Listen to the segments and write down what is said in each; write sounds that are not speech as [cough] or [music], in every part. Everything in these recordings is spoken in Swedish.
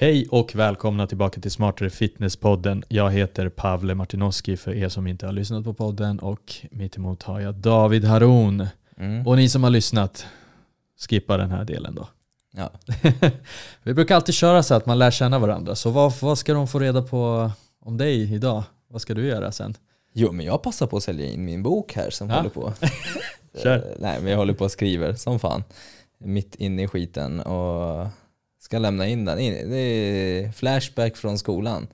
Hej och välkomna tillbaka till Smartare Fitness-podden. Jag heter Pavle Martinoski för er som inte har lyssnat på podden och mitt emot har jag David Haron. Mm. Och ni som har lyssnat, skippa den här delen då. Ja. [laughs] Vi brukar alltid köra så att man lär känna varandra. Så vad, vad ska de få reda på om dig idag? Vad ska du göra sen? Jo men jag passar på att sälja in min bok här som Ja. håller på. [laughs] Kör. Eh, Nej men jag håller på och skriver som fan. Mitt inne i skiten och ska lämna in den. In, det är flashback från skolan.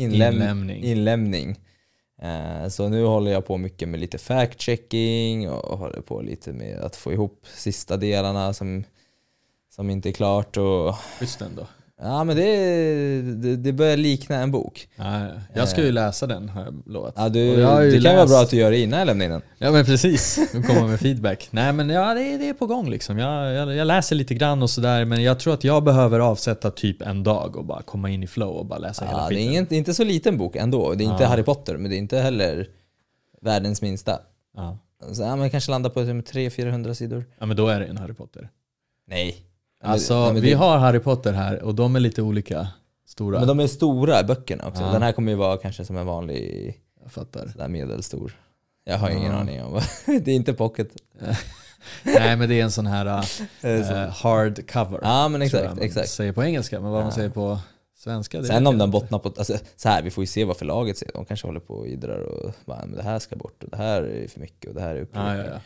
Inläm- Inlämning. Inlämning. Eh, Så nu håller jag på mycket med lite fact-checking och håller på lite med att få ihop sista delarna som, som inte är klart. Och, Schysst ändå. Ja men det, det, det börjar likna en bok. Ja, jag ska ju läsa den har jag lovat. Ja, du, jag det kan vara läst- bra att du gör det innan jag lämnar in den. Ja men precis, nu kommer med feedback. Nej men ja, det, det är på gång liksom. Jag, jag, jag läser lite grann och sådär men jag tror att jag behöver avsätta typ en dag och bara komma in i flow och bara läsa hela Ja, det är skiten. ingen, det är inte så liten bok ändå. Det är inte Ja. Harry Potter, men det är inte heller världens minsta. Ja. Så, ja, man kanske landar på 300-400 sidor. ja men då är det en Harry Potter. Nej. Alltså men, men vi det- har Harry Potter här och de är lite olika stora. Men de är stora böckerna också. Ja. Den här kommer ju vara kanske som en vanlig Jag fattar. sådär medelstor. Jag har ingen Ja. aning om vad. [laughs] Det är inte pocket. [laughs] Nej men det är en sån här [laughs] Eh, så. hard cover. Ja men tror exakt, man exakt. säger på engelska men vad man Ja. säger på svenska det Sen om den inte. bottnar på, alltså, så här, vi får ju se vad förlaget säger. De kanske håller på och idrar och bara, men det här ska bort och det här är för mycket och det här är Ja, upprepning. ja, ja. Så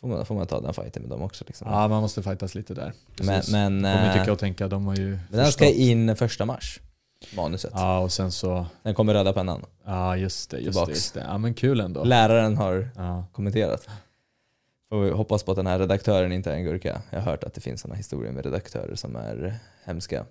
får man, får man ta den fighten med dem också. Liksom. ja man måste fightas lite där. men Precis. men, Kommer eh, tycka och tänka, de har ju men den ska förstått. in första mars, manuset. Ja och sen så Den kommer röda pennan. Ja just det, just det, just det. Ja men kul ändå. Läraren har Ja. kommenterat. Får vi hoppas på att den här redaktören inte är en gurka. Jag har hört att det finns sådana historier med redaktörer som är hemska.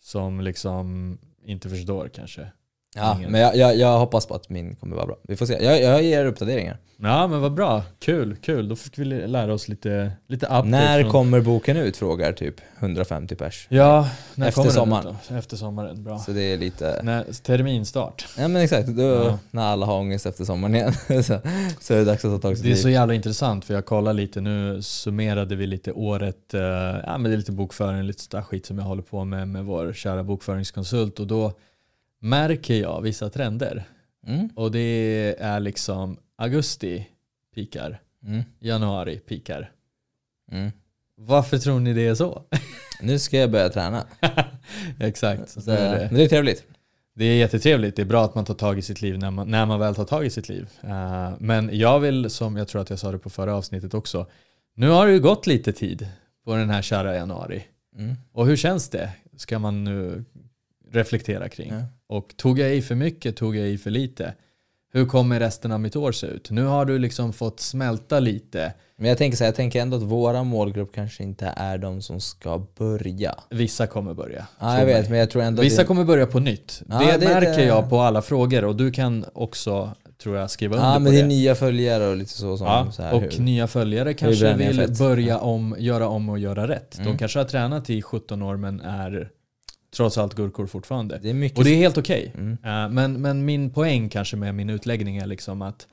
Som liksom inte förstår kanske. Ja, men jag, jag, jag hoppas på att min kommer vara bra. Vi får se. Jag, jag ger uppdateringar. Ja men vad bra, kul, kul. Då fick vi lära oss lite, lite update. När från... kommer boken ut? Frågar typ 150 pers. Ja, när Efter kommer den sommaren. ut då? Efter sommaren, bra. Så det är lite... När, terminstart. Ja men exakt, då, Ja. när alla har ångest efter sommaren igen [laughs] så, så är det dags att ta tag i Det är så jävla intressant för jag kollar lite nu, summerade vi lite året, eh, ja men det är lite bokföring, lite sådär skit som jag håller på med med vår kära bokföringskonsult och då märker jag vissa trender. Mm, Och det är liksom augusti pikar, mm, januari pikar. mm. Varför tror ni det är så? [laughs] Nu ska jag börja träna. [laughs] Exakt. Så, Så är det. Men det är trevligt. det är jättetrevligt, det är bra att man tar tag i sitt liv när man, när man väl tar tag i sitt liv. Eh, men jag vill, som jag tror att jag sa det på förra avsnittet också, nu har det ju gått lite tid på den här kära januari. Mm. Och hur känns det? Ska man nu reflektera kring. Ja. Och tog jag i för mycket, tog jag i för lite? Hur kommer resten av mitt år se ut? Nu har du liksom fått smälta lite. Men jag tänker så här, jag tänker ändå att våra målgrupp kanske inte är de som ska börja. Vissa kommer börja. Ja, jag vet, mig. men jag tror ändå Vissa det, kommer börja på nytt. Ja, det, det- märker det- jag på alla frågor och du kan också, tror jag, skriva under Ja, på men det det. är nya följare och lite så som Ja, så här, och hur- nya följare kanske vill börja om, göra om och göra rätt. De Mm. kanske har tränat i 17 år men är trots allt gurkor fortfarande. Det är mycket... Och det är helt okej. Mm. Eh, Men, men min poäng kanske med min utläggning är liksom att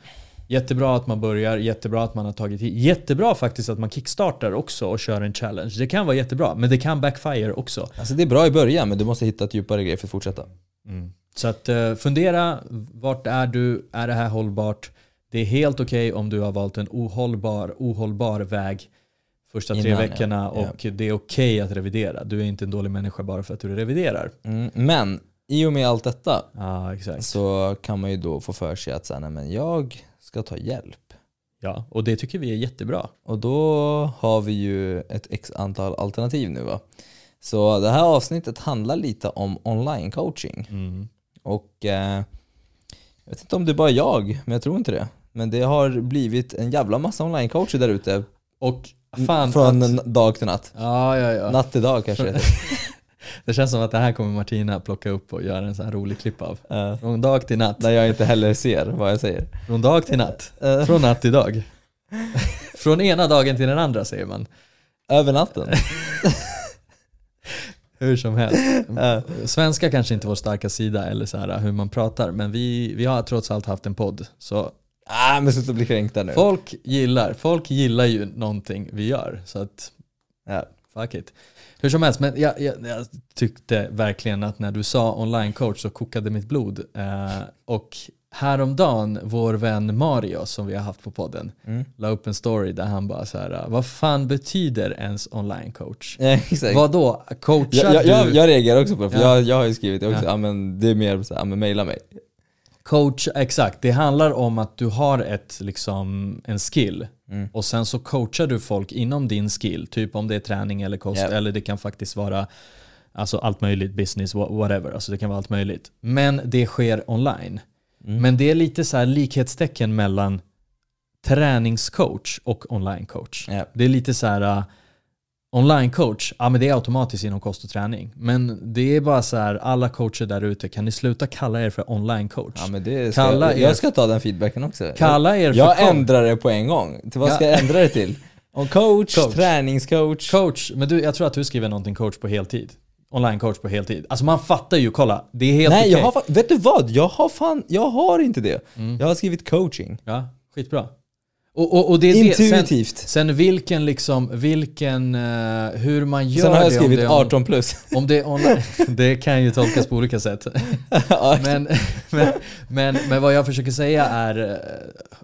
jättebra att man börjar, jättebra att man har tagit hit. Jättebra faktiskt att man kickstartar också och kör en challenge. Det kan vara jättebra, men det kan backfire också. Alltså det är bra i början, men du måste hitta ett djupare grej för att fortsätta. Så att eh, fundera, vart är du? Är det här hållbart? Det är helt okej om du har valt en ohållbar, ohållbar väg första tre Innan, ja. veckorna Ja. och det är okej att revidera. Du är inte en dålig människa bara för att du reviderar. Mm. Men i och med allt detta Ja, exakt. så kan man ju då få för sig att så här, nej, men jag ska ta hjälp. Ja, och det tycker vi är jättebra. Och då har vi ju ett x antal alternativ nu va. Så det här avsnittet handlar lite om online coaching. Mm. Och eh, jag vet inte om det är bara jag, men jag tror inte det. Men det har blivit en jävla massa online coacher där ute. Och fan Från att, dag till natt. Ja, ja, ja. Natt till dag kanske det. [laughs] Det känns som att det här kommer Martina plocka upp och göra en sån här rolig klipp av. Eh, Från dag till natt. Där jag inte heller ser vad jag säger. Från dag till natt. Eh, Från natt till dag. [laughs] Från ena dagen till den andra säger man. över natten. [laughs] Hur som helst. Eh, Svenska kanske inte är vår starka sida eller så här hur man pratar men vi, vi har trots allt haft en podd. Så ah, men sluta bli kränkta nu. folk gillar, folk gillar ju någonting vi gör. Så att Ja. Fuck it. Hur som helst, men jag, jag, jag tyckte verkligen att när du sa online coach så kokade mitt blod. Eh, och häromdagen, vår vän Mario som vi har haft på podden, Mm. la upp en story där han bara så här, vad fan betyder ens online coach? Ja, exakt. Vad då? Coachar Jag, jag, jag, du? jag reagerar också på det, för Ja. jag, jag har ju skrivit det också, Ja. men det är mer så här, mejla mig. Coach, exakt. Det handlar om att du har ett, liksom, en skill Mm. och sen så coachar du folk inom din skill. Typ om det är träning eller kost Ja. eller det kan faktiskt vara alltså allt möjligt, business, wha- whatever. Alltså det kan vara allt möjligt. Men det sker online. Mm. Men det är lite så här likhetstecken mellan träningscoach och online coach. Ja. Det är lite så här online coach, ja men det är automatiskt inom kost och träning. Men det är bara så här, alla coacher där ute, kan ni sluta kalla er för online coach? Ja, men det ska, Kalla jag, jag ska ta den feedbacken också. Kalla er jag för jag coach. ändrar det på en gång. Till vad ska Ja. jag ändra det till? [laughs] Om coach, Coach. träningscoach. Coach, men du, jag tror att du skriver någonting coach på heltid. Online coach på heltid. Alltså man fattar ju, kolla. Det är helt Nej, okej. jag har, fa- vet du vad? Jag har fan, jag har inte det. Mm. Jag har skrivit coaching. Ja, skitbra. Och, och, och det är det. Intuitivt. Sen, sen vilken liksom, vilken, eh, hur man gör Sen har jag det, om skrivit det är on- 18 plus. Om det online, [laughs] det kan ju tolkas på olika sätt. [laughs] Men, men, men, men vad jag försöker säga är, eh,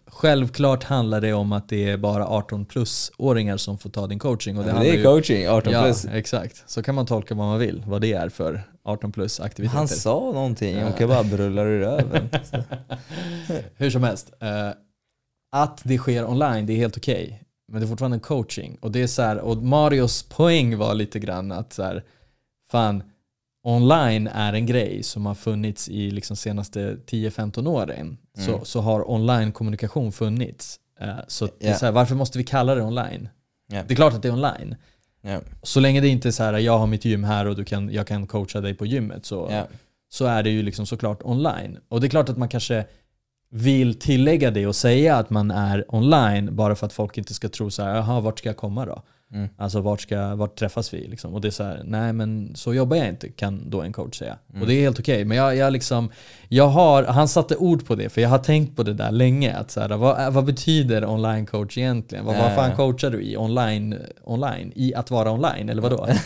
självklart handlar det om att det är bara 18 plus-åringar som får ta din coaching. Och det, det handlar är ju- coaching, 18 Ja, plus. exakt. Så kan man tolka vad man vill, vad det är för 18 plus aktiviteter. Han sa någonting och kebabrullar i röven. [laughs] Hur som helst, eh, att det sker online, det är helt okej. Men det är fortfarande en coaching. Och det är så här, och Marios poäng var lite grann att så här, fan, online är en grej som har funnits i liksom senaste 10-15 åren. Så, Mm. så har online-kommunikation funnits. Eh, så det är så här, varför måste vi kalla det online? Ja. Det är klart att det är online. Ja. Så länge det inte är så här, jag har mitt gym här och du kan, jag kan coacha dig på gymmet så, så är det ju liksom såklart online. Och det är klart att man kanske vill tillägga det och säga att man är online bara för att folk inte ska tro så här, jaha vart ska jag komma då? Mm. Alltså vart, ska, vart träffas vi? Liksom. Och det är så här, nej men så jobbar jag inte kan då en coach säga. Mm. Och det är helt okej. Men jag, jag liksom, jag har, han satte ord på det för jag har tänkt på det där länge. Att så här, vad, vad betyder online coach egentligen? Vad, vad fan coachar du i? Online, online? I att vara online? Eller vadå? [laughs]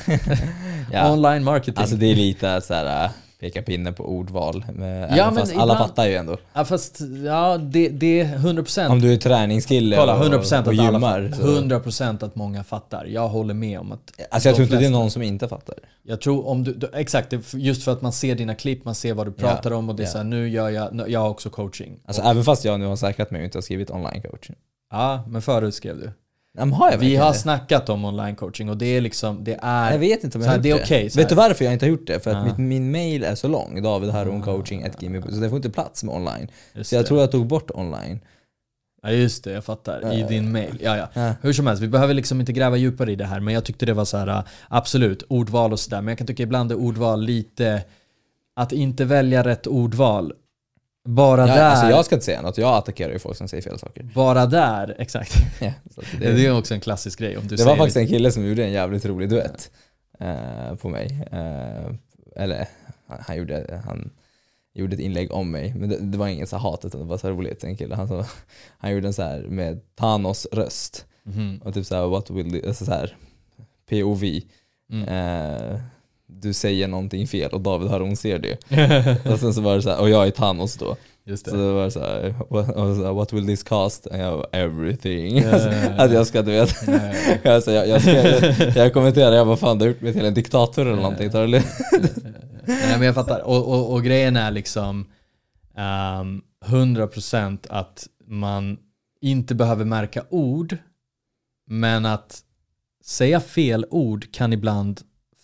Ja. Online marketing. Alltså det är lite så här äh, peka pinne på ordval. Men, Ja, men fast alla ibland- fattar ju ändå. Ja fast ja, det, det är 100% Om du är träningskille Kolla, och, 100% och alla gymmar. så- 100% att många fattar. Jag håller med om att Alltså jag tror inte det är någon som inte fattar. Jag tror om du, du exakt, just för att man ser dina klipp, man ser vad du pratar om och det är ja. så här, nu gör jag, jag har också coaching. Alltså och, även fast jag nu har säkrat mig och inte har skrivit online coaching. ja, men förut skrev du. Ja, men har jag Vi har det? snackat om online coaching och det är liksom, det är... Jag vet inte om jag har det gjort är okej, så Vet du varför jag inte har gjort det? För att Ja. mitt, min mail är så lång, davidharuncoaching.gmail så det får inte plats med online. Just Så jag det. tror jag tog bort online. Ja just det, jag fattar. I din mail. Ja, ja. Ja. Hur som helst, vi behöver liksom inte gräva djupare i det här men jag tyckte det var så här äh, absolut, ordval och sådär. Men jag kan tycka ibland är ordval lite, att inte välja rätt ordval. Bara Ja, där, alltså jag ska inte säga något, jag attackerar ju folk som säger fel saker. bara där, exakt. [laughs] Ja, så att Det, det, är också en klassisk grej. Om du det var säger faktiskt en kille som gjorde en jävligt rolig duett eh, på mig. Eh, eller han, han, gjorde, han gjorde ett inlägg om mig, men det, det var inget så här hat utan det var så här roligt. En kille, han, så, han gjorde en så här med Thanos röst. Mhm. Och typ såhär, what will the, alltså så här, POV. Mm. Eh, du säger någonting fel och David Haron ser det. [laughs] och sen så var det så här, och jag är Thanos då. Just Så det. det var så här, what, what will this cost? Och jag bara, everything. Ja, Alltså, [laughs] ja. att jag ska du vet. Nej. [laughs] Alltså, jag, jag, ska, jag, jag kommenterar, jag bara fan du har gjort mig till en diktator eller någonting. Tar det. Nej men jag fattar. Och, och, och grejen är liksom ehm, 100% att man inte behöver märka ord men att säga fel ord kan ibland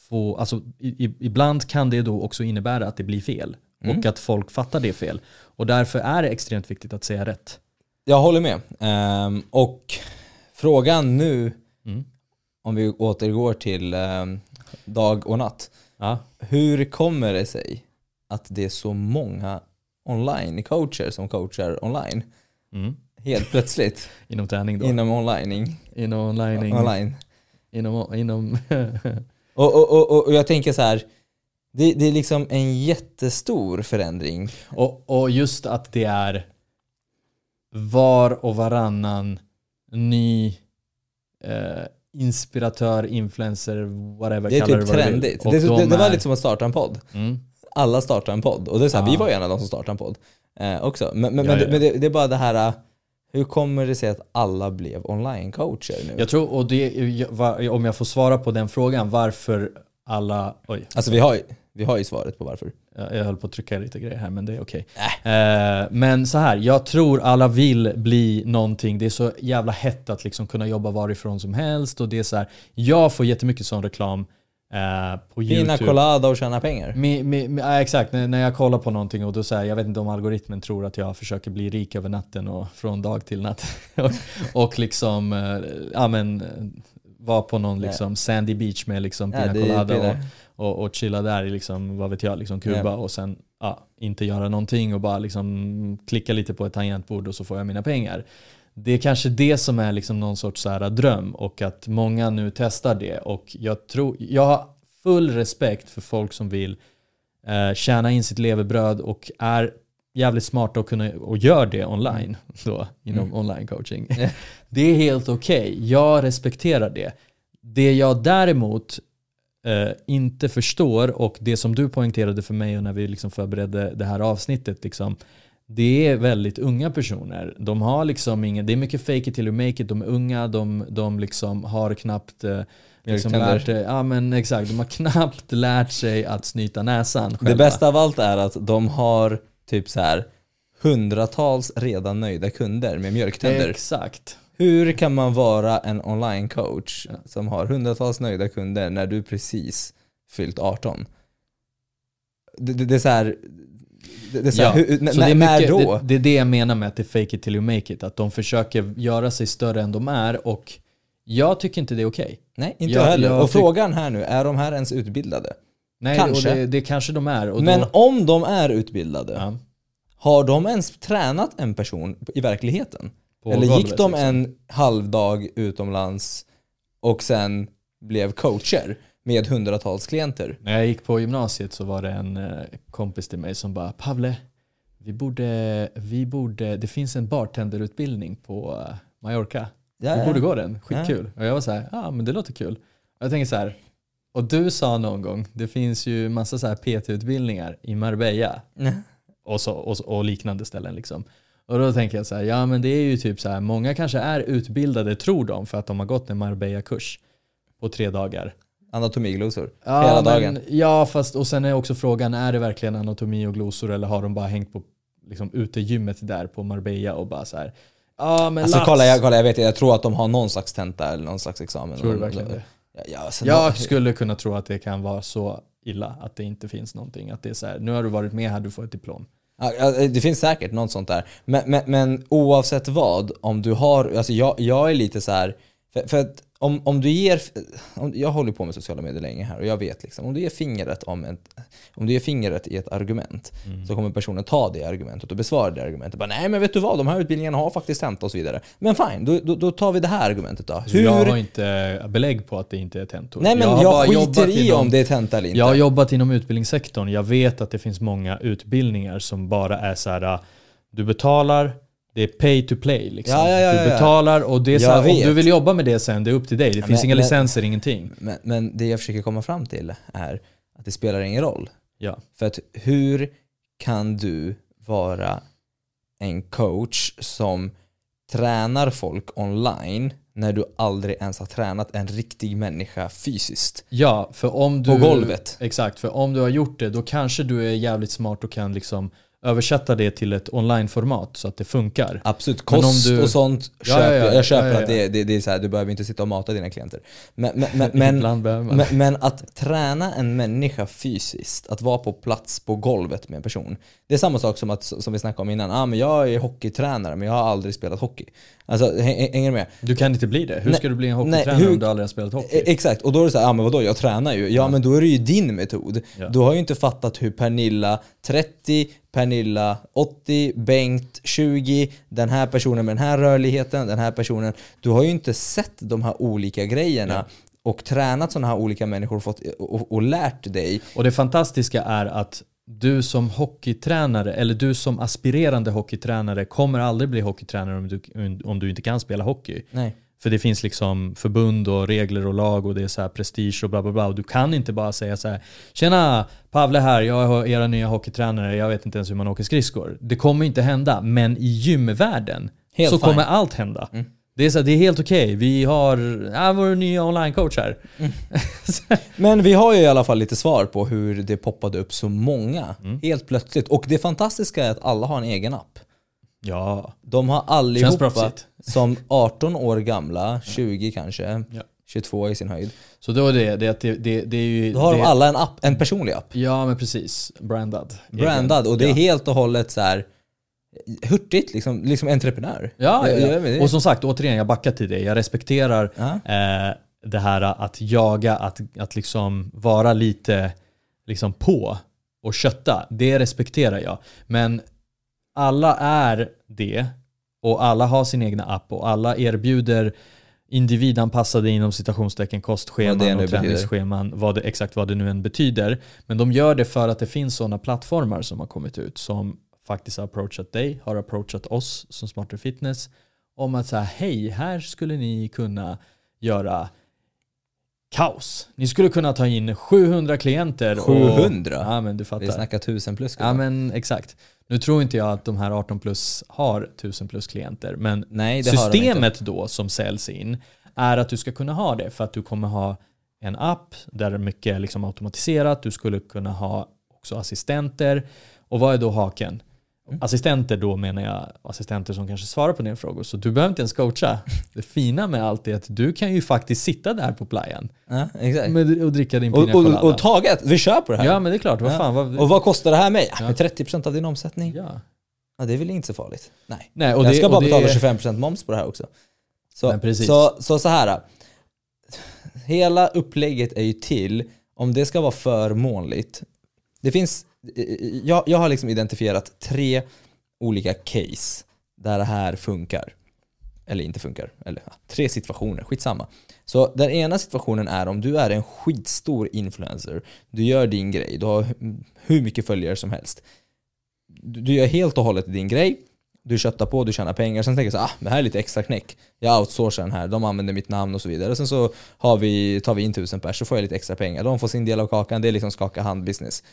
få, alltså i, i, ibland kan det då också innebära att det blir fel Mm. och att folk fattar det fel. Och därför är det extremt viktigt att säga rätt. Jag håller med. Ehm, och frågan nu, Mm. om vi återgår till ehm, dag och natt. Ja. Hur kommer det sig att det är så många online-coacher som coachar online? Mm. Helt plötsligt. [laughs] Inom träning då. inom onlining. inom online. online. Inom, inom [laughs] Och, och, och, och- jag tänker så här. Det, det är liksom en jättestor förändring. Och, och just att det är var och varannan ny eh, inspiratör, influencer, whatever. Det är typ vill. trendigt. Det, det, de det var är- lite som att starta en podd. Mm. Alla startar en podd. Och det är så här, Ja. vi var ju en av de som startade en podd eh, också. Men, men, Ja, men, ja. det, men det, det är bara det här, eh, hur kommer det sig att alla blev online-coacher nu? Jag tror, och det, om jag får svara på den frågan, varför alla... Oj, Alltså vi har, vi har ju svaret på varför. jag jag höll på att trycka lite grejer här men det är okej. Eh, men så här, jag tror alla vill bli någonting. Det är så jävla hett att liksom kunna jobba varifrån som helst och det är så här. Jag får jättemycket sån reklam eh, på Pina YouTube. colada och tjäna pengar. Mi, mi, mi, ja, exakt, när, när jag kollar på någonting och då säger jag vet inte om algoritmen tror att jag försöker bli rik över natten och från dag till natt. [laughs] och, och liksom, eh, ja men, eh, vara på någon liksom sandy beach med liksom pina är colada och, och, och chilla där i liksom, vad vet jag, liksom Kuba Ja. och sen ja, inte göra någonting och bara liksom klicka lite på ett tangentbord och så får jag mina pengar. Det är kanske det som är liksom någon sorts så här dröm och att många nu testar det och jag tror, jag har full respekt för folk som vill eh, tjäna in sitt levebröd och är jävligt smarta och, kunna, och gör det online då, inom Mm. online coaching. [laughs] Det är helt okej, jag respekterar det. Det jag däremot eh, inte förstår och det som du poängterade för mig och när vi liksom förberedde det här avsnittet, liksom, det är väldigt unga personer. De har liksom ingen, det är mycket fake it till you make it, de är unga, de, de liksom har knappt eh, liksom lärt, eh, ja men exakt, de har knappt lärt sig att snyta näsan själva. Det bästa av allt är att de har typ så här hundratals redan nöjda kunder med mjölktänder. Exakt. Hur kan man vara en online-coach som har hundratals nöjda kunder när du precis fyllt 18? Det, det, det är så här, det, så här hur, så när, det, är när mycket, då? det, det är det jag menar med att det är fake it till you make it. Att de försöker göra sig större än de är och jag tycker inte det är okej. Nej, inte jag- jag heller. jag och frågan här nu, är de här ens utbildade? Nej, Kanske. Och det, det kanske de är. Och Men då, om de är utbildade, ja, har de ens tränat en person i verkligheten? på Eller golvet, gick de liksom. en halvdag utomlands och sen blev coacher med hundratals klienter? När jag gick på gymnasiet så var det en eh, kompis till mig som bara Pavle, vi borde, vi borde, det finns en bartenderutbildning på eh, Mallorca. Ja, vi ja. borde gå den, skitkul. Och jag var så här, ja ah, men det låter kul. Och jag tänker så här, och du sa någon gång, det finns ju massa så här PT-utbildningar i Marbella och, så, och, och liknande ställen liksom. Och då tänker jag så här, ja men det är ju typ så här, många kanske är utbildade, tror de, för att de har gått en Marbella-kurs på tre dagar. Anatomiglosor. Ja, Hela men, dagen. Ja, fast och sen är också frågan, är det verkligen anatomi och glosor eller har de bara hängt på liksom, utegymmet där på Marbella och bara så här, ja men Alltså lax. kolla jag, kolla, jag vet jag tror att de har någon slags tenta eller någon slags examen. Tror du verkligen det? Ja, alltså, Jag skulle kunna tro att det kan vara så illa att det inte finns någonting. Att det är så här, nu har du varit med här, du får ett diplom. Ja, det finns säkert något sånt där. Men, men, men oavsett vad, om du har, alltså jag, jag är lite så här, för, för att om, om du ger, om, jag håller på med sociala medier länge här och jag vet liksom, om du ger fingret, om ett, om du ger fingret i ett argument så kommer personen ta det argumentet och besvara det argumentet. Bara, Nej men vet du vad, de här utbildningarna har faktiskt hänt och så vidare. Men fine, då, då, då tar vi det här argumentet då. Hur? Jag har inte belägg på att det inte är tentor. Nej men jag, bara skiter i inom- om det är tenta eller inte. Jag har jobbat inom utbildningssektorn. Jag vet att det finns många utbildningar som bara är så här. du betalar, det är pay to play. Liksom. Ja, ja, ja, du betalar och det är så här, om du vill jobba med det sen, det är upp till dig. Det finns men- inga men- licenser, ingenting. Men, men det jag försöker komma fram till är att det spelar ingen roll. För att hur kan du vara en coach som tränar folk online när du aldrig ens har tränat en riktig människa fysiskt? Ja, för om du... På golvet. Exakt, för om du har gjort det då kanske du är jävligt smart och kan liksom översätta det till ett online-format så att det funkar. Absolut, kost du- och sånt Ja, köper ja, ja. jag. Köper Ja, ja, att det, det, det är så här, du behöver inte sitta och mata dina klienter. Men, men, men, [laughs] men, men att träna en människa fysiskt, att vara på plats på golvet med en person. Det är samma sak som, att, som vi snackade om innan. Ah, men jag är hockeytränare men jag har aldrig spelat hockey. Alltså, hä- hänger du med? Du kan inte bli det. Hur Nej, ska du bli en nej, hockeytränare hur- om du aldrig har spelat hockey? E- Exakt, och då är det så här, ah, men vadå, jag tränar ju. Ja, men då är det ju din metod. Ja. Du har ju inte fattat hur Pernilla 30, Pernilla 80, Bengt 20, den här personen med den här rörligheten, den här personen. Du har ju inte sett de här olika grejerna Ja. och tränat sådana här olika människor och, fått, och, och lärt dig. Och det fantastiska är att du som hockeytränare, eller du som aspirerande hockeytränare kommer aldrig bli hockeytränare om du, om du inte kan spela hockey. Nej. För det finns liksom förbund och regler och lag och det är så här prestige och bla bla bla. Och du kan inte bara säga så här Tjena, Pavle här, jag är era nya hockeytränare, jag vet inte ens hur man åker skridskor. Det kommer inte hända, men i gymvärlden Helt så fine. kommer allt hända. Mm. Det är, så det är helt okej, vi har ja, vår nya online-coach här. [laughs] Men vi har ju i alla fall lite svar på hur det poppade upp så många Mm. helt plötsligt. Och det fantastiska är att alla har en egen app. Ja, De har allihopa som 18 år gamla, 20 kanske, Ja. 22 i sin höjd. Så då är det, det, det, det, det är ju... Då har det, de alla en app, en personlig app. Ja men precis, brandad. Brandad och det är helt och hållet så här hurtigt, liksom, liksom entreprenör. Ja, ja, Ja, och som sagt, återigen, jag backar till det. Jag respekterar eh, det här att jaga, att, att liksom vara lite liksom på och kötta. Det respekterar jag. Men alla är det och alla har sin egna app och alla erbjuder individanpassade inom citationstecken kostscheman och träningsscheman, vad det, exakt vad det nu än betyder. Men de gör det för att det finns sådana plattformar som har kommit ut som faktiskt har approachat dig, har approachat oss som Smarter Fitness om att säga hej, här skulle ni kunna göra kaos. Ni skulle kunna ta in 700 klienter. och- 700? Ja men du Vi fattar. snackar tusen plus. Ja men exakt. Nu tror inte jag att de här 18 plus har 1000 plus klienter, men Nej, det systemet då som säljs in är att du ska kunna ha det för att du kommer ha en app där mycket är liksom automatiserat. Du skulle kunna ha också assistenter. Och vad är då haken? Mm. Assistenter då menar jag assistenter som kanske svarar på dina frågor. Så du behöver inte ens coacha. Det fina med allt är att du kan ju faktiskt sitta där på playan Ja, exakt. med, och dricka din pina colada. och, och taget, vi kör på det här. ja men det är klart, vad Ja. fan. Vad, Och vad kostar det här mig? Ja. Med 30% av din omsättning? Ja. ja. det är väl inte så farligt? Nej. Nej, och jag det, ska bara och det, betala 25% moms på det här också. Så, så, så, så här. Hela upplägget är ju till, om det ska vara förmånligt. Det finns, jag, jag har liksom identifierat tre olika case där det här funkar. Eller inte funkar. Eller ja, tre situationer, skitsamma. Så den ena situationen är om du är en skitstor influencer. Du gör din grej, du har hur mycket följare som helst. Du du gör helt och hållet din grej. Du köttar på, du tjänar pengar. Sen tänker du så här, ah, det här är lite extra knäck. Jag outsourcar den här, de använder mitt namn och så vidare. Sen så har vi, tar vi in tusen pers så får jag lite extra pengar. De får sin del av kakan, det är liksom skaka hand-business.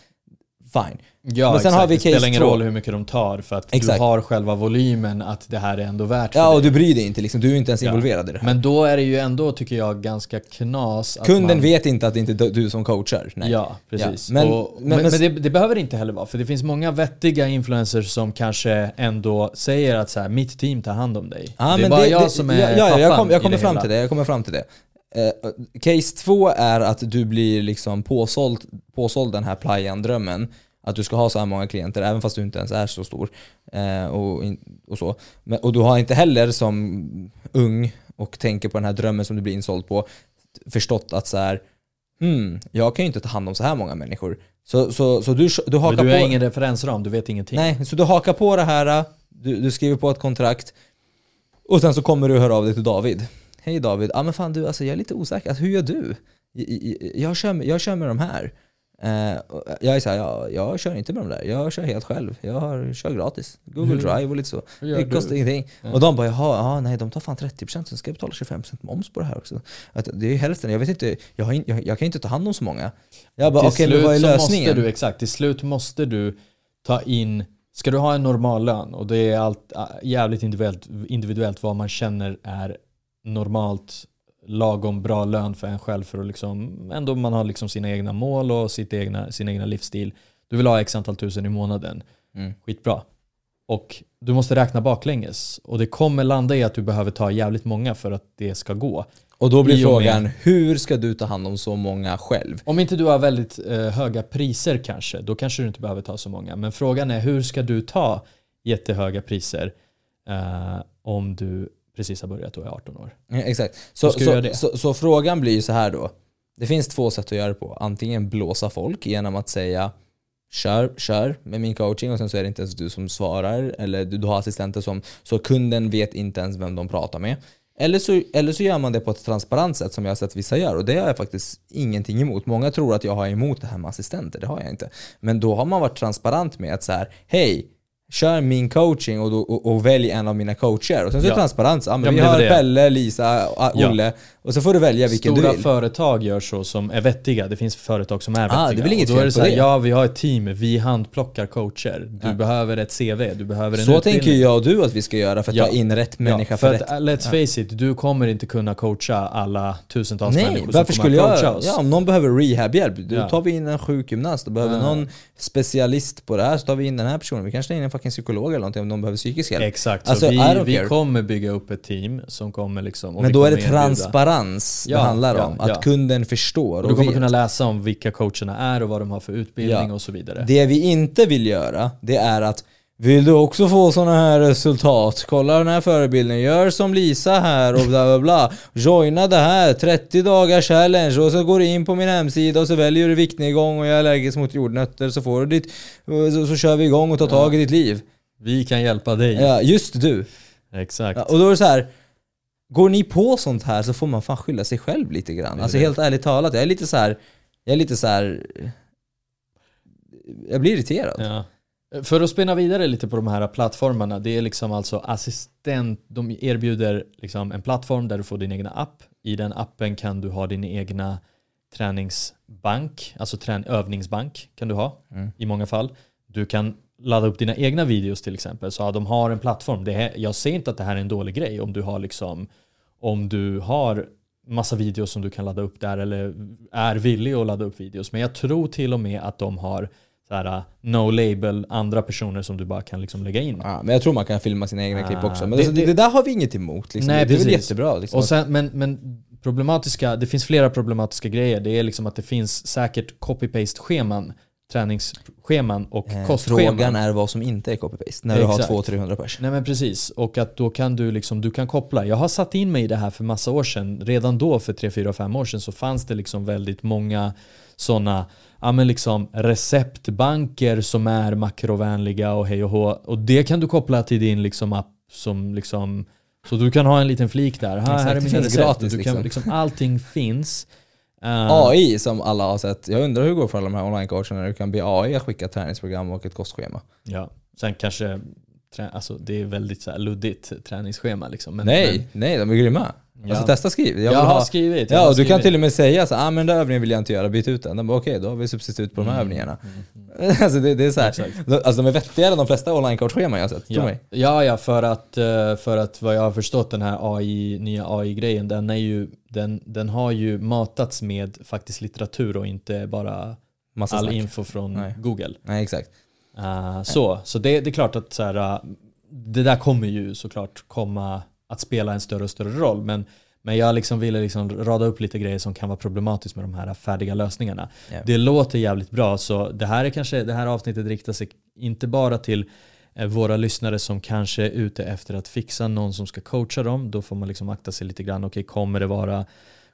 Fine. Ja, Men sen exakt. har vi det spelar case ingen roll hur mycket de tar för att Exakt. du har själva volymen att det här är ändå värt Ja, och du bryr dig inte liksom. Du är inte ens Ja. involverad i det här. Men då är det ju ändå, tycker jag, ganska knas Kunden man... vet inte att det inte är du som coachar. Nej. Ja, precis. Ja, men- och, men- men men- det, det behöver det inte heller vara, för det finns många vettiga influencers som kanske ändå säger att så här, mitt team tar hand om dig. Ja, det är men bara det, jag det, som är ja, ja, jag, kom, jag kommer det fram hela. till det. Jag kommer fram till det. Eh, case två är att du blir liksom påsåld, påsåld den här playan-drömmen. Att du ska ha så här många klienter även fast du inte ens är så stor. Eh, och, och, så. Men, och du har inte heller som ung och tänker på den här drömmen som du blir insåld på förstått att så här, hmm, jag kan ju inte ta hand om så här många människor. Så, så, så du, du hakar Men du på... har ingen referensram, du vet ingenting. Nej, så du hakar på det här, du, du skriver på ett kontrakt och sen så kommer du höra av dig till David. Hej David, ja men fan du, alltså jag är lite osäker, alltså, hur gör du? Jag, jag, jag, kör, med- jag kör med de här. Eh, och jag är såhär, jag, jag kör inte med de där, jag kör helt själv. Jag har, kör gratis. Google Hur- Drive och lite så. Det du? kostar ingenting. Ja. Och de bara, jaha, ja, nej de tar fan 30% sen ska jag betala 25% moms på det här också. Att det är ju hälften, jag vet inte, jag, har jag, jag kan inte ta hand om så många. Jag bara, okej till men vad är så lösningen? måste du, exakt, till slut måste du ta in, ska du ha en normal lön och det är allt äh, jävligt individuellt, individuellt vad man känner är normalt lagom bra lön för en själv för att liksom, ändå man har liksom sina egna mål och sitt egna, sin egna livsstil. Du vill ha x antal tusen i månaden. Mm. Skitbra. Och du måste räkna baklänges. Och det kommer landa i att du behöver ta jävligt många för att det ska gå. Och då blir frågan, hur ska du ta hand om så många själv? Om inte du har väldigt eh, höga priser kanske, då kanske du inte behöver ta så många. Men frågan är hur ska du ta jättehöga priser eh, om du precis har börjat och är 18 år? Ja, exakt. Så, så, så, så frågan blir ju så här då. Det finns två sätt att göra det på. Antingen blåsa folk genom att säga kör, kör med min coaching och sen så är det inte ens du som svarar eller du, du har assistenter som, så kunden vet inte ens vem de pratar med. Eller så, eller så gör man det på ett transparent sätt som jag har sett vissa gör och det har jag faktiskt ingenting emot. Många tror att jag har emot det här med assistenter, det har jag inte. Men då har man varit transparent med att så här, hej, kör min coaching och, då, och, och välj en av mina coacher. Och sen så är Ja. transparens. Ja, men Ja, vi men var har det. Pelle, Lisa, A- Ja. Olle. Och så får du välja vilken Stora du vill. företag gör så som är vettiga. Det finns företag som är vettiga. Ah, det väl inget och då är det så här, det. Ja, vi har ett team. Vi handplockar coacher. Du Ja. behöver ett CV. Du behöver en Så utbildning. tänker jag och du att vi ska göra för att ta in rätt människa för, för rätt. att, let's face it, du kommer inte kunna coacha alla tusentals Nej, människor varför som kommer skulle coacha jag? oss. Ja, om någon behöver rehabhjälp, då tar vi in en sjukgymnast. Då behöver någon specialist på det här så tar vi in den här personen. Vi kanske tar in en fucking psykolog eller någonting om någon behöver psykisk hjälp. Exakt, Alltså, vi, vi kommer bygga upp ett team som kommer liksom... Men då är det transparens Ja, det handlar ja, om. Att ja. kunden förstår Och du kommer vet. kunna läsa om vilka coacherna är och vad de har för utbildning och så vidare. Det vi inte vill göra, det är att vill du också få sådana här resultat? Kolla den här förebilden, gör som Lisa här och bla bla bla. Joina det här, 30 dagars challenge och så går du in på min hemsida och så väljer du viktnedgång och jag är allergisk mot jordnötter så får du ditt, så, så kör vi igång och tar tag i ditt liv. Vi kan hjälpa dig. Ja, just du. Exakt. Ja, och då är det så här. Går ni på sånt här så får man fan skylla sig själv lite grann. Alltså helt ärligt talat, jag är lite så här. Jag är lite så här. Jag blir irriterad. Ja. För att spinna vidare lite på de här plattformarna, det är liksom alltså assistent, de erbjuder liksom en plattform där du får din egna app. I den appen kan du ha din egna träningsbank, alltså trän- övningsbank kan du ha Mm. i många fall. Du kan ladda upp dina egna videos till exempel. Så ja, de har en plattform. Det här, jag ser inte att det här är en dålig grej om du har liksom om du har massa videos som du kan ladda upp där eller är villig att ladda upp videos. Men jag tror till och med att de har så här, uh, no label andra personer som du bara kan liksom lägga in. Ja, men jag tror man kan filma sina egna Ah, klipp också. Men det- det, alltså, det, det- där har vi inget emot. Liksom. Nej, det är väl precis. jättebra. Liksom. Och sen, men, men problematiska, det finns flera problematiska grejer. Det är liksom att det finns säkert copy-paste-scheman, träningsscheman och Eh, kostscheman. Frågan är vad som inte är copy-paste. När du har Exakt. 200-300 pers. Nej men precis, och att då kan du liksom, du kan koppla. Jag har satt in mig i det här för massa år sedan. Redan då för 3, 4, 5 år sedan så fanns det liksom väldigt många sådana ja, men liksom receptbanker som är makrovänliga och hej och hå. Och det kan du koppla till din liksom app som liksom så du kan ha en liten flik där. Här, Exakt, här är mina finns recept. gratis, du kan, liksom. liksom, allting finns. Eh, AI som alla har sett. Jag undrar hur det går för alla de här online-coacherna när du kan be AI att skicka träningsprogram och ett kostschema. Ja, sen kanske alltså, det är väldigt så luddigt träningsschema liksom. Men, nej, nej, de är grymma. Alltså Ja. testa skriv. Jag, vill har ha- skrivit. jag Ja, har och du kan skrivit. till och med säga så ah, men den övningen vill jag inte göra, byt ut den. De bara okej, då har vi substitut på de här Mm, övningarna. mm, [laughs] alltså det, det är så här. Alltså de är vettigare än de flesta online-coach-scheman jag har sett, Ja. mig. ja, ja, för att, eh, för att vad jag har förstått den här AI, nya AI-grejen, den, är ju, den, den har ju matats med faktiskt litteratur och inte bara Massa all snack. info från Nej. Google. Nej, exakt. Uh, så så det, det är klart att så här, uh, det där kommer ju såklart komma att spela en större och större roll. Men, men jag liksom ville liksom rada upp lite grejer som kan vara problematiskt med de här färdiga lösningarna. Ja. Det låter jävligt bra så det här är kanske, det här avsnittet riktar sig inte bara till eh, våra lyssnare som kanske är ute efter att fixa någon som ska coacha dem. Då får man liksom akta sig lite grann. Okej, kommer det vara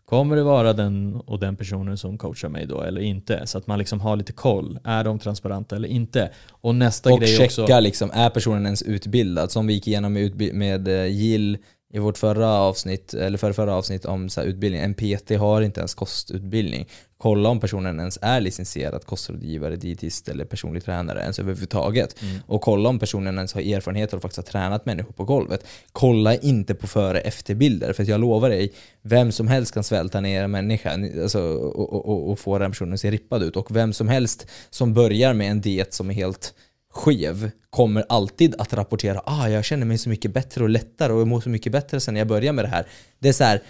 Kommer det vara den och den personen som coachar mig då eller inte? Så att man liksom har lite koll. Är de transparenta eller inte? Och nästa Och grej checka också. liksom, är personen ens utbildad? Som vi gick igenom med, med eh, Jill i vårt förra avsnitt, eller förra, förra avsnitt om så utbildning. En PT har inte ens kostutbildning. Kolla om personen ens är licensierad kostrådgivare, dietist eller personlig tränare ens överhuvudtaget. Mm. Och kolla om personen ens har erfarenhet och faktiskt har tränat människor på golvet. Kolla inte på före efterbilder för jag lovar dig, vem som helst kan svälta ner en människa alltså, och, och, och, och få den personen att se rippad ut. Och vem som helst som börjar med en diet som är helt skev kommer alltid att rapportera ah, jag känner mig så mycket bättre och lättare och jag mår så mycket bättre sen jag började med det här. Det är så här.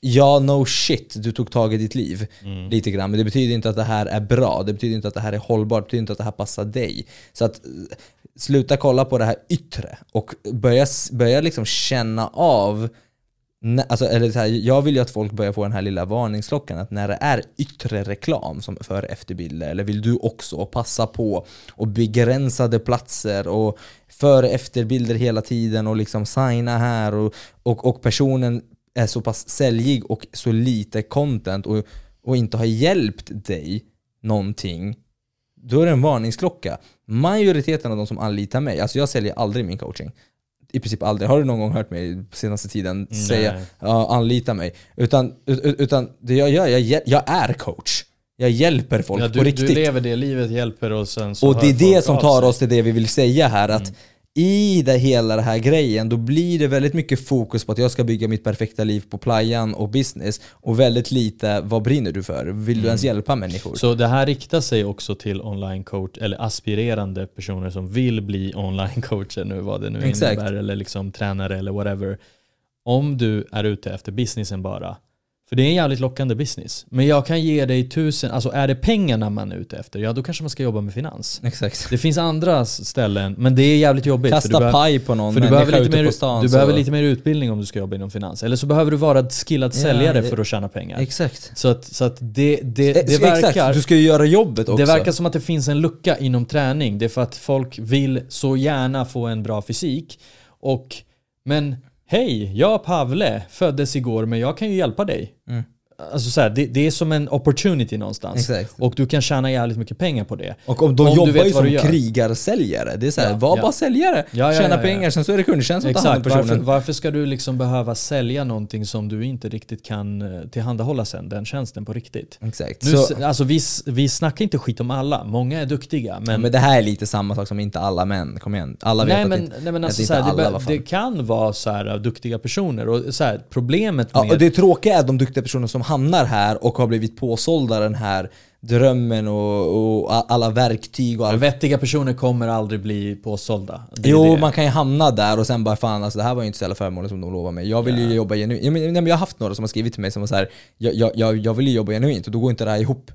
Ja, no shit, du tog tag i ditt liv Mm. lite grann. Men det betyder inte att det här är bra, det betyder inte att det här är hållbart, det betyder inte att det här passar dig. Så att eh, sluta kolla på det här yttre och börja, börja liksom känna av Alltså, eller så här, jag vill ju att folk börjar få den här lilla varningsklockan att när det är yttre reklam som för efterbilder eller vill du också passa på och begränsade platser och före efterbilder hela tiden och liksom signa här och, och, och personen är så pass säljig och så lite content och, och inte har hjälpt dig någonting då är det en varningsklocka. Majoriteten av de som anlitar mig, alltså jag säljer aldrig min coaching. I princip aldrig. Har du någon gång hört mig senaste tiden säga ja, anlita mig? Utan, ut- ut- utan det jag gör, jag, jag är coach. Jag hjälper folk Ja, på du, riktigt. du lever det livet, hjälper och sen så Och det är det som tar sig. oss till det vi vill säga här att Mm. I det hela det här grejen då blir det väldigt mycket fokus på att jag ska bygga mitt perfekta liv på playan och business och väldigt lite vad brinner du för? Vill du ens hjälpa människor? Mm. Så det här riktar sig också till online coach eller aspirerande personer som vill bli online coacher nu vad det nu Exakt. innebär eller liksom tränare eller whatever. Om du är ute efter businessen bara. För det är en jävligt lockande business. Men jag kan ge dig tusen, alltså är det pengarna man är ute efter, ja då kanske man ska jobba med finans. Exakt. Det finns andra ställen, men det är jävligt jobbigt. Kasta behöver- paj på någon För du behöver, lite mer, stan. du så- behöver lite mer utbildning om du ska jobba inom finans. Eller så behöver du vara skillad Ja, säljare det- för att tjäna pengar. Exakt. Så att, så att det, det, Eh, det verkar... Exakt, du ska ju göra jobbet också. Det verkar som att det finns en lucka inom träning. Det är för att folk vill så gärna få en bra fysik. Och, men hej, jag Pavle föddes igår men jag kan ju hjälpa dig. Mm. Alltså så här, det, det är som en opportunity någonstans. Exakt. Och du kan tjäna jävligt mycket pengar på det. Och om de Om jobbar ju som krigarsäljare. Det är såhär, Ja, var ja. bara säljare. Ja, ja, Tjäna ja, ja. pengar, sen så är det kundtjänst åt hand Exakt, varför, personen. varför ska du liksom behöva sälja någonting som du inte riktigt kan eh, tillhandahålla sen, den tjänsten på riktigt? Exakt. Nu, så, alltså vi, vi snackar inte skit om alla, många är duktiga men, men, det här är lite samma sak som inte alla män, kom igen. Alla vet nej, att men, det, nej men att alltså inte så här, det, alla, fan. det kan vara så här, duktiga personer och så här, problemet Ja, med... och det tråkiga är de duktiga personer som hamnar här och har blivit påsålda den här drömmen och, och alla verktyg och allt. Vettiga personer kommer aldrig bli påsålda. Det Jo, det. man kan ju hamna där och sen bara fan alltså det här var ju inte så jävla förmånligt som de lovade mig. Jag vill ju jobba genuint. Jag, men, jag har haft några som har skrivit till mig som var så här, jag, jag, jag, jag vill ju jobba genuint och då går inte det här ihop.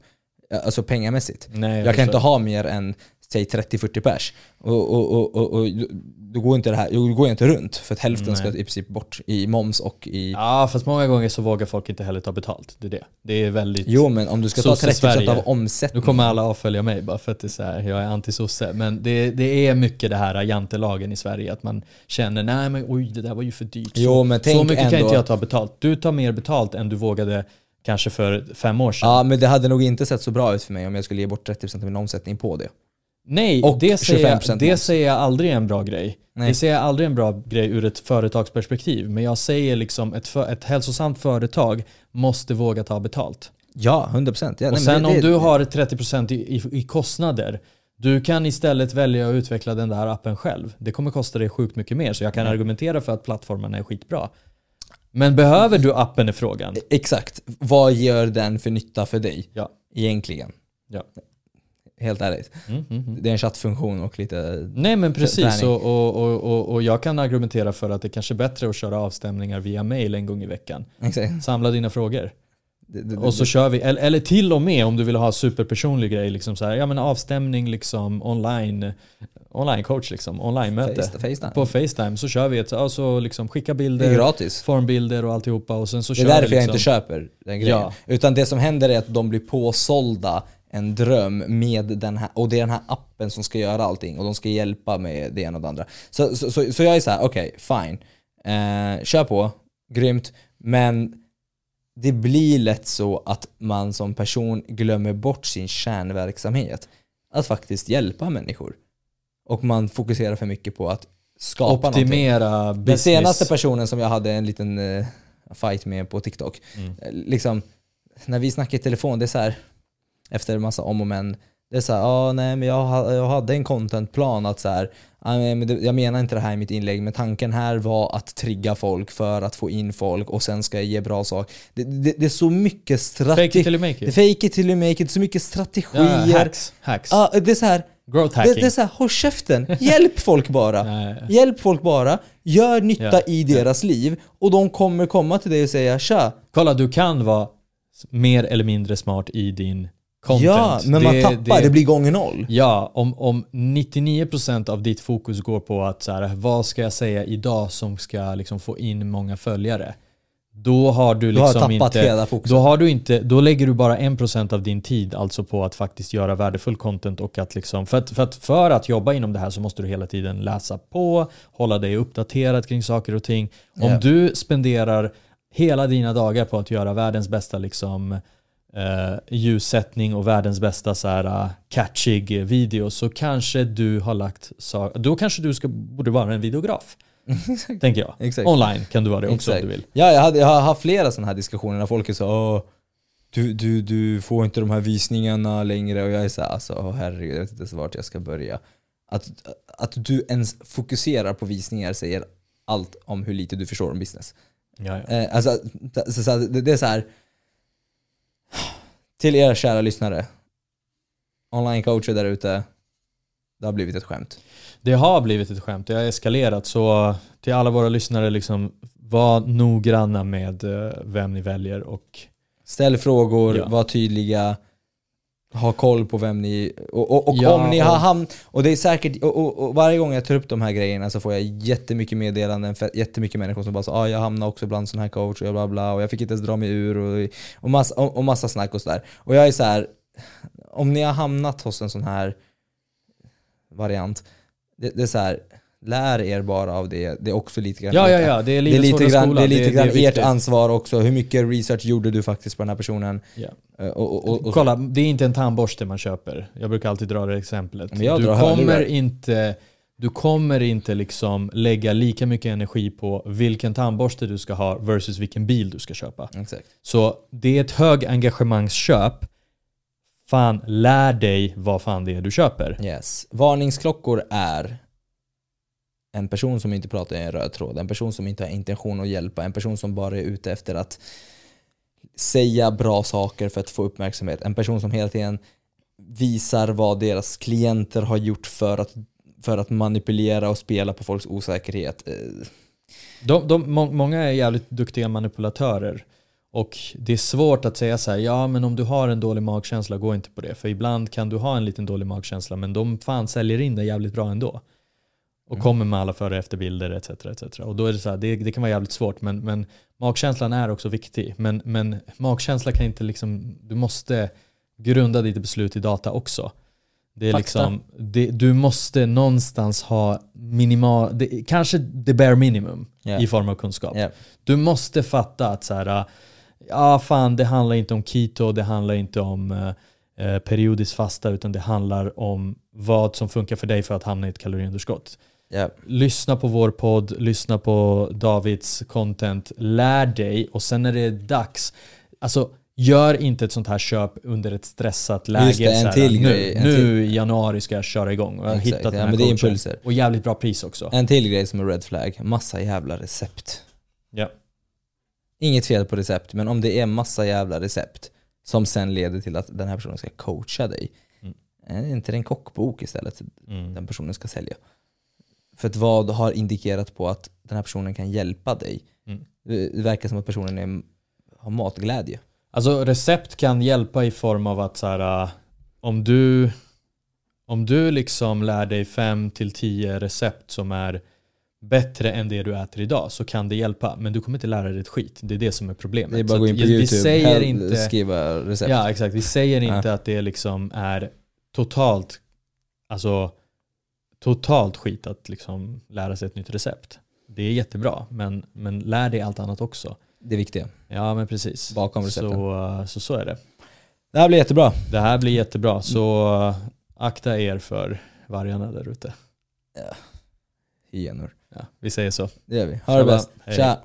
Alltså pengamässigt. Nej, Jag kan förstår. inte ha mer än säg 30-40 pers. Och, och, och, och, och då går inte det här, då går jag inte runt för att hälften ska i princip bort i moms och i... Ja, fast många gånger så vågar folk inte heller ta betalt. Det är det. Det är väldigt... Jo men om du ska ta Sosse 30% Sverige. av Nu omsättningen. kommer alla avfölja mig bara för att det är så här, jag är anti-sosse. Men det, det är mycket det här jantelagen i Sverige, att man känner nej men oj det där var ju för dyrt. Så, Jo, men så tänk mycket kan ändå- inte jag ta betalt. Du tar mer betalt än du vågade kanske för fem år sedan. Ja men det hade nog inte sett så bra ut för mig om jag skulle ge bort 30% av min omsättning på det. Nej, Och det, säger 25% jag, det säger jag aldrig är en bra grej. Nej. Det säger jag aldrig är en bra grej ur ett företagsperspektiv. Men jag säger liksom ett, för, ett hälsosamt företag måste våga ta betalt. Ja, 100%. Ja, nej, Och men sen det, om det, du har 30% i, i, i kostnader, du kan istället välja att utveckla den där appen själv. Det kommer kosta dig sjukt mycket mer, så jag kan Mm. argumentera för att plattformen är skitbra. Men behöver du appen i frågan? Exakt. Vad gör den för nytta för dig? Ja. Egentligen. ja. Helt ärligt. Mm, mm, mm. Det är en chattfunktion och lite... Nej men precis, och, och, och, och, jag kan argumentera för att det kanske är bättre att köra avstämningar via mail en gång i veckan. Exakt. Samla dina frågor. Det, det, Och så det, kör vi, eller, eller till och med om du vill ha superpersonlig grej, liksom så här, ja men avstämning liksom online, online coach liksom, online-möte. face, FaceTime. På Facetime så kör vi ett, ja, så liksom skicka bilder, gratis. formbilder och alltihopa och sen så Det är därför vi jag liksom. inte köper den grejen. Ja. Utan det som händer är att de blir påsålda en dröm med den här, och det är den här appen som ska göra allting och de ska hjälpa med det ena och det andra. Så, så, så, så jag är så här: okej, fine. Eh, kör på, grymt. Men det blir lätt så att man som person glömmer bort sin kärnverksamhet. Att faktiskt hjälpa människor. Och man fokuserar för mycket på att skapa någonting. Optimera Den business. senaste personen som jag hade en liten eh, fight med på TikTok, Mm. eh, liksom, när vi snackar i telefon, det är så här efter en massa om och men, det är så här, ah, nej men jag, jag hade en contentplan att så här, ah, det, jag menar inte det här i mitt inlägg, men tanken här var att trigga folk för att få in folk och sen ska jag ge bra sak. Det, det, det är så mycket Fake it strategi. till you make it. Fake it till you make it, det är så mycket Ja, strategier. hacks. hacks. Ja, det är så här, Growth det, hacking. det är så här, håll käften, [laughs] hjälp folk bara. Nej. Hjälp folk bara, gör nytta Ja. i deras liv och de kommer komma till dig och säga tja. Kolla, du kan vara mer eller mindre smart i din content. Ja, men man Det- tappar, det, blir gånger noll. Ja, om, om 99% av ditt fokus går på att så här, vad ska jag säga idag som ska liksom få in många följare. Då har du Du har liksom inte, hela fokuset. då har du inte, då lägger du bara 1% av din tid alltså på att faktiskt göra värdefull content och att liksom, för att, för att för att jobba inom det här så måste du hela tiden läsa på, hålla dig uppdaterad kring saker och ting. Om Ja. du spenderar hela dina dagar på att göra världens bästa liksom eh, ljussättning och världens bästa så här uh, catchig video så kanske du har lagt sa- då kanske du ska, borde vara en videograf. [laughs] tänker jag. Exakt. Online kan du vara det också Exakt. om du vill. Ja, jag, hade, jag har haft flera sådana här diskussioner när folk är så Åh, du, du, du får inte de här visningarna längre och jag är såhär, alltså åh, herregud jag vet inte ens vart jag ska börja. Att, att du ens fokuserar på visningar säger allt om hur lite du förstår om business. Ja, ja. Eh, alltså, så, så, det, det är så här. Till era kära lyssnare, online-coacher där ute, det har blivit ett skämt. Det har blivit ett skämt, det har eskalerat. Så till alla våra lyssnare, liksom, var noggranna med eh, vem ni väljer och Ställ frågor, Ja. var tydliga, ha koll på vem ni... Och, och, och Ja, om ni har hamnat... Och det är säkert... Och, och, varje gång jag tar upp de här grejerna så får jag jättemycket meddelanden, för jättemycket människor som bara så, ah, jag hamnade också bland sån här coach och bla bla och jag fick inte ens dra mig ur och, och, massa, och, och massa snack och sådär. Och jag är så här. om ni har hamnat hos en sån här variant, det, det är så här. Lär er bara av det. Det är också lite grann Ja, ja, ja. Det är det är lite grann, det är lite grann ert viktigt. ansvar också. Hur mycket research gjorde du faktiskt på den här personen? Ja. Eh, Och, och, och, och, Kolla, det är inte en tandborste man köper. Jag brukar alltid dra det exemplet. Du, kommer inte, du kommer inte liksom lägga lika mycket energi på vilken tandborste du ska ha versus vilken bil du ska köpa. Exakt. Så det är ett hög engagemangsköp. Fan, lär dig vad fan det är du köper. Yes. Varningsklockor är en person som inte pratar i en röd tråd, en person som inte har intention att hjälpa, en person som bara är ute efter att säga bra saker för att få uppmärksamhet, en person som hela tiden visar vad deras klienter har gjort för att, för att manipulera och spela på folks osäkerhet. De, de, må, många är jävligt duktiga manipulatörer. Och det är svårt att säga så här, ja men om du har en dålig magkänsla, gå inte på det. För ibland kan du ha en liten dålig magkänsla, men de fan säljer in det jävligt bra ändå. Och Mm. kommer med alla före och efterbilder etc. etc. Och då är det så här, det, det kan vara jävligt svårt, men, men magkänslan är också viktig. Men, men magkänsla kan inte liksom, du måste grunda ditt beslut i data också. Det är Fakta. liksom, det, du måste någonstans ha minimal, det, kanske the bare minimum Ja. i form av kunskap. Ja. Du måste fatta att så här, ja fan det handlar inte om keto, det handlar inte om eh, eh, periodiskt fasta utan det handlar om vad som funkar för dig för att hamna i ett kaloriunderskott. Ja. Lyssna på vår podd, lyssna på Davids content, lär dig och sen när det är dags, alltså gör inte ett sånt här köp under ett stressat läge. Just det, en så här, till nu, grej, en nu till- i januari ska jag köra igång och jag har Exakt, hittat den ja, här men det är coachen. impulser. Och jävligt bra pris också. En till grej som är red flag, massa jävla recept. Ja. Inget fel på recept, men om det är massa jävla recept som sen leder till att den här personen ska coacha dig, Mm. är inte det en kockbok istället Mm. den personen ska sälja? För att vad har indikerat på att den här personen kan hjälpa dig? Mm. Det verkar som att personen är, har matglädje. Alltså recept kan hjälpa i form av att så här, äh, om du om du liksom lär dig 5 till 10 recept som är bättre än det du äter idag så kan det hjälpa. Men du kommer inte lära dig ett skit. Det är det som är problemet. Det är bara att gå in på vi- youtube, säger inte, skriva recept. ja exakt, vi säger Ja. inte att det liksom är totalt alltså totalt skit att liksom lära sig ett nytt recept. Det är jättebra, men, men lär dig allt annat också. Det är viktiga. Ja men precis. Bakom recepten. Så, äh, så så är det. Det här blir jättebra. Det här blir jättebra, så uh, akta er för vargarna där ute. Hyenor. Ja, vi säger så. Det gör vi. Ha det bäst. Hej. Tja!